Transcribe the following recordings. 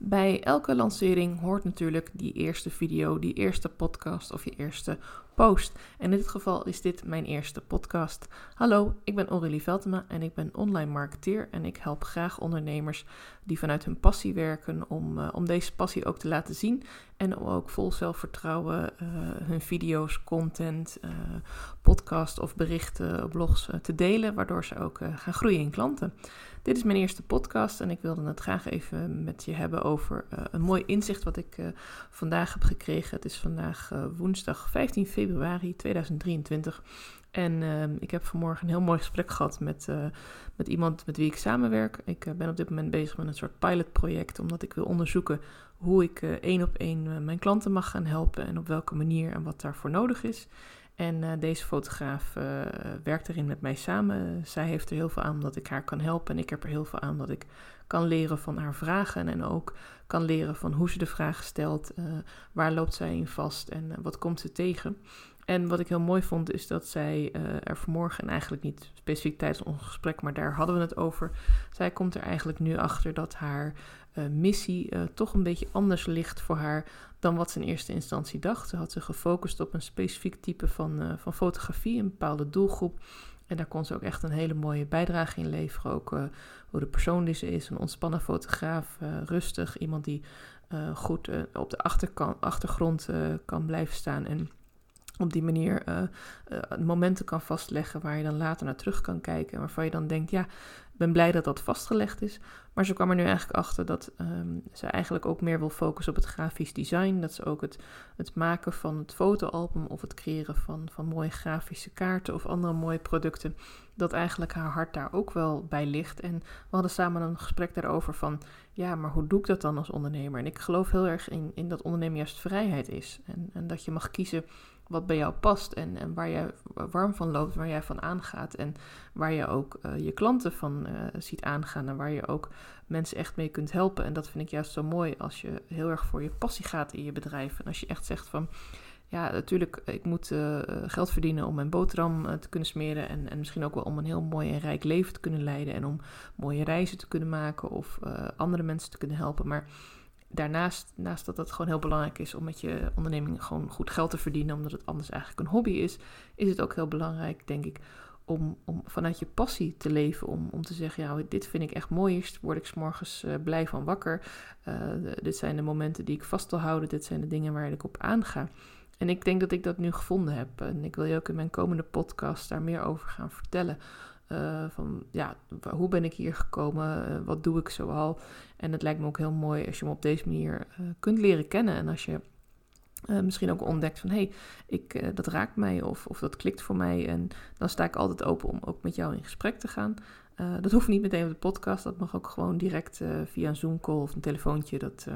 Bij elke lancering hoort natuurlijk die eerste video, die eerste podcast of je eerste post. En in dit geval is dit mijn eerste podcast. Hallo, ik ben Aurélie Veltema en ik ben online marketeer en ik help graag ondernemers die vanuit hun passie werken om, uh, om deze passie ook te laten zien en om ook vol zelfvertrouwen uh, hun video's, content, uh, podcast of berichten, blogs te delen, waardoor ze ook gaan groeien in klanten. Dit is mijn eerste podcast en ik wilde het graag even met je hebben over een mooi inzicht wat ik vandaag heb gekregen. Het is vandaag woensdag 15 februari 2023. En uh, ik heb vanmorgen een heel mooi gesprek gehad met, met iemand met wie ik samenwerk. Ik ben op dit moment bezig met een soort pilotproject, omdat ik wil onderzoeken hoe ik één op één mijn klanten mag gaan helpen en op welke manier en wat daarvoor nodig is. En deze fotograaf werkt erin met mij samen. Zij heeft er heel veel aan omdat ik haar kan helpen en ik heb er heel veel aan dat ik kan leren van haar vragen en ook kan leren van hoe ze de vraag stelt, waar loopt zij in vast en wat komt ze tegen. En wat ik heel mooi vond, is dat zij uh, er vanmorgen, en eigenlijk niet specifiek tijdens ons gesprek, maar daar hadden we het over. Zij komt er eigenlijk nu achter dat haar uh, missie uh, toch een beetje anders ligt voor haar dan wat ze in eerste instantie dacht. Ze had zich gefocust op een specifiek type van, van fotografie, een bepaalde doelgroep. En daar kon ze ook echt een hele mooie bijdrage in leveren. Ook hoe de persoon die ze is, een ontspannen fotograaf, rustig, iemand die goed op de achtergrond kan blijven staan en op die manier uh, uh, momenten kan vastleggen waar je dan later naar terug kan kijken. En waarvan je dan denkt, ja, ik ben blij dat dat vastgelegd is. Maar ze kwam er nu eigenlijk achter dat um, ze eigenlijk ook meer wil focussen op het grafisch design. Dat ze ook het, het maken van het fotoalbum of het creëren van, van mooie grafische kaarten of andere mooie producten. Dat eigenlijk haar hart daar ook wel bij ligt. En we hadden samen een gesprek daarover van, ja, maar hoe doe ik dat dan als ondernemer? En ik geloof heel erg in, in dat ondernemen juist vrijheid is. En, en dat je mag kiezen wat bij jou past en, en waar jij warm van loopt, waar jij van aangaat en waar je ook uh, je klanten van uh, ziet aangaan en waar je ook mensen echt mee kunt helpen. En dat vind ik juist zo mooi als je heel erg voor je passie gaat in je bedrijf en als je echt zegt van ja, natuurlijk, ik moet uh, geld verdienen om mijn boterham te kunnen smeren en, en misschien ook wel om een heel mooi en rijk leven te kunnen leiden en om mooie reizen te kunnen maken of andere mensen te kunnen helpen, maar daarnaast, naast dat het gewoon heel belangrijk is om met je onderneming gewoon goed geld te verdienen, omdat het anders eigenlijk een hobby is, is het ook heel belangrijk, denk ik, om, om vanuit je passie te leven. Om, om te zeggen, ja, dit vind ik echt mooi. Hier word ik s morgens uh, blij van wakker. Uh, dit zijn de momenten die ik vast wil houden. Dit zijn de dingen waar ik op aanga. En ik denk dat ik dat nu gevonden heb. En ik wil je ook in mijn komende podcast daar meer over gaan vertellen. Uh, van ja, hoe ben ik hier gekomen? Uh, wat doe ik zoal? En het lijkt me ook heel mooi als je me op deze manier uh, kunt leren kennen. En als je misschien ook ontdekt van hé, hey, ik, dat raakt mij of, of dat klikt voor mij. En dan sta ik altijd open om ook met jou in gesprek te gaan. dat hoeft niet meteen op de podcast. Dat mag ook gewoon direct via een Zoom call of een telefoontje. Dat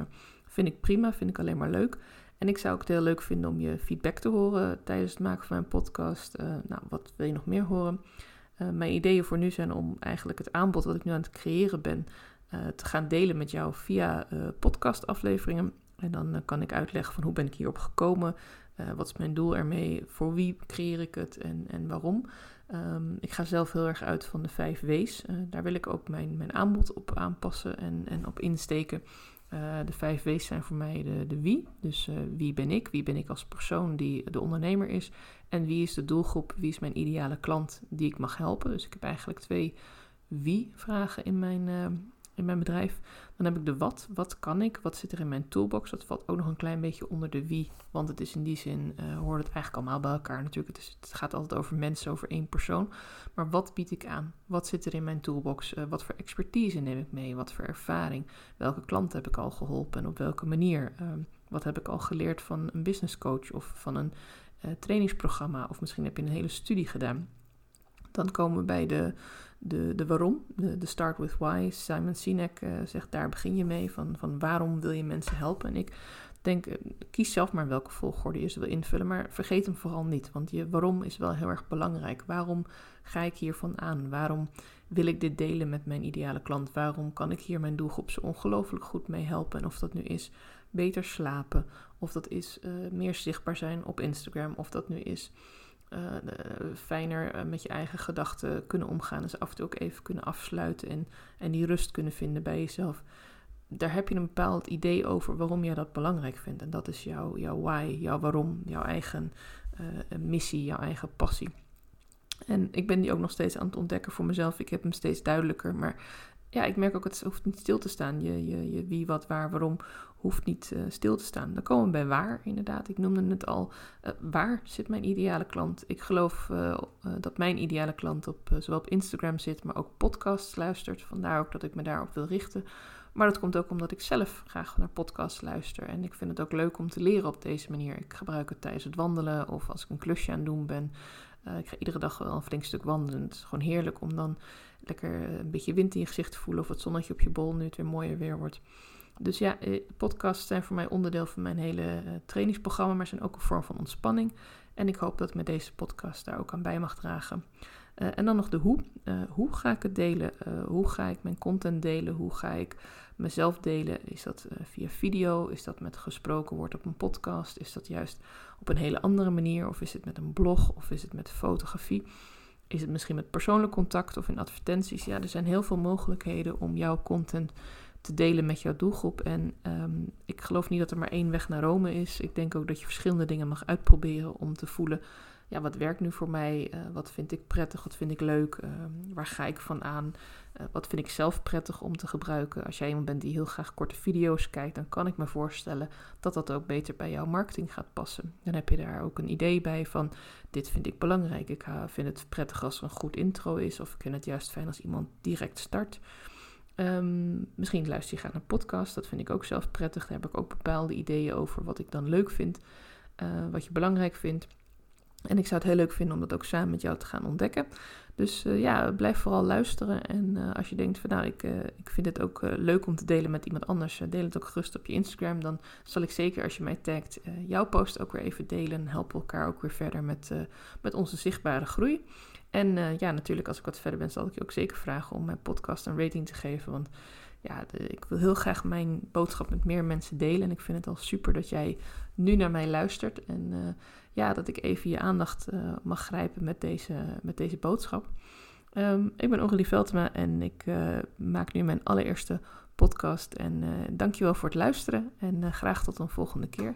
vind ik prima, vind ik alleen maar leuk. En ik zou ook het heel leuk vinden om je feedback te horen tijdens het maken van mijn podcast. nou, wat wil je nog meer horen? Uh, mijn ideeën voor nu zijn om eigenlijk het aanbod wat ik nu aan het creëren ben uh, te gaan delen met jou via uh, podcastafleveringen. En dan kan ik uitleggen van hoe ben ik hierop gekomen, wat is mijn doel ermee, voor wie creëer ik het en, en waarom. Um, ik ga zelf heel erg uit van de vijf W's. daar wil ik ook mijn, mijn aanbod op aanpassen en, en op insteken. Uh, de vijf W's zijn voor mij de, de wie. Dus uh, wie ben ik? Wie ben ik als persoon die de ondernemer is? En wie is de doelgroep? Wie is mijn ideale klant die ik mag helpen? Dus ik heb eigenlijk twee wie-vragen in mijn, uh, in mijn bedrijf. Dan heb ik de wat. Wat kan ik? Wat zit er in mijn toolbox? Dat valt ook nog een klein beetje onder de wie. Want het is in die zin, uh, hoort het eigenlijk allemaal bij elkaar natuurlijk. Het, gaat altijd over mensen, over één persoon. Maar wat bied ik aan? Wat zit er in mijn toolbox? Uh, wat voor expertise neem ik mee? Wat voor ervaring? Welke klanten heb ik al geholpen en op welke manier? Uh, wat heb ik al geleerd van een business coach of van een uh, trainingsprogramma? Of misschien heb je een hele studie gedaan. Dan komen we bij de, de, de waarom, de, de start with why. Simon Sinek uh, zegt daar begin je mee, van, van waarom wil je mensen helpen? En ik denk, uh, kies zelf maar welke volgorde je ze wil invullen, maar vergeet hem vooral niet, want je waarom is wel heel erg belangrijk. Waarom ga ik hiervan aan? Waarom wil ik dit delen met mijn ideale klant? Waarom kan ik hier mijn doelgroep zo ongelooflijk goed mee helpen? En of dat nu is beter slapen, of dat is uh, meer zichtbaar zijn op Instagram, of dat nu is fijner uh, met je eigen gedachten kunnen omgaan. Dus af en toe ook even kunnen afsluiten en, en die rust kunnen vinden bij jezelf. daar heb je een bepaald idee over waarom je dat belangrijk vindt. En dat is jouw, jouw why, jouw waarom, jouw eigen missie, jouw eigen passie. En ik ben die ook nog steeds aan het ontdekken voor mezelf. Ik heb hem steeds duidelijker. Maar ja, ik merk ook, het hoeft niet stil te staan. Je, je, je wie, wat, waar, waarom hoeft niet uh, stil te staan. Dan komen we bij waar, inderdaad. Ik noemde het al. Uh, waar zit mijn ideale klant? Ik geloof uh, dat mijn ideale klant op, zowel op Instagram zit, maar ook podcasts luistert. Vandaar ook dat ik me daarop wil richten. Maar dat komt ook omdat ik zelf graag naar podcasts luister. En ik vind het ook leuk om te leren op deze manier. Ik gebruik het tijdens het wandelen of als ik een klusje aan het doen ben. Ik ga iedere dag wel een flink stuk wandelen. Het is gewoon heerlijk om dan lekker een beetje wind in je gezicht te voelen. Of het zonnetje op je bol nu het weer mooier weer wordt. Dus ja, eh, podcasts zijn voor mij onderdeel van mijn hele eh, trainingsprogramma, maar zijn ook een vorm van ontspanning. En ik hoop dat ik met deze podcast daar ook aan bij mag dragen. Uh, en dan nog de hoe. Uh, hoe ga ik het delen? Uh, hoe ga ik mijn content delen? Hoe ga ik mezelf delen? Is dat via video? Is dat met gesproken woord op een podcast? Is dat juist op een hele andere manier? Of is het met een blog? Of is het met fotografie? Is het misschien met persoonlijk contact of in advertenties? Ja, er zijn heel veel mogelijkheden om jouw content te delen met jouw doelgroep. En um, ik geloof niet dat er maar één weg naar Rome is. Ik denk ook dat je verschillende dingen mag uitproberen om te voelen. Ja, wat werkt nu voor mij? Uh, wat vind ik prettig? Wat vind ik leuk? Uh, waar ga ik van aan? Uh, wat vind ik zelf prettig om te gebruiken? Als jij iemand bent die heel graag korte video's kijkt, dan kan ik me voorstellen dat dat ook beter bij jouw marketing gaat passen. Dan heb je daar ook een idee bij van: dit vind ik belangrijk. Ik vind het prettig als er een goed intro is, of ik vind het juist fijn als iemand direct start. Um, misschien luister je graag naar podcast, dat vind ik ook zelf prettig. Daar heb ik ook bepaalde ideeën over wat ik dan leuk vind, wat je belangrijk vindt. En ik zou het heel leuk vinden om dat ook samen met jou te gaan ontdekken. Dus uh, ja, blijf vooral luisteren. En uh, als je denkt van nou, ik, ik vind het ook leuk om te delen met iemand anders, deel het ook gerust op je Instagram. Dan zal ik zeker als je mij tagt jouw post ook weer even delen. En helpen elkaar ook weer verder met, met onze zichtbare groei. En ja, natuurlijk, als ik wat verder ben, zal ik je ook zeker vragen om mijn podcast een rating te geven. Want ja, ik wil heel graag mijn boodschap met meer mensen delen. En ik vind het al super dat jij nu naar mij luistert. En uh, ja, dat ik even je aandacht uh, mag grijpen met deze, met deze boodschap. Um, ik ben Aurélie Veltema en ik maak nu mijn allereerste podcast. En dankjewel voor het luisteren en graag tot een volgende keer.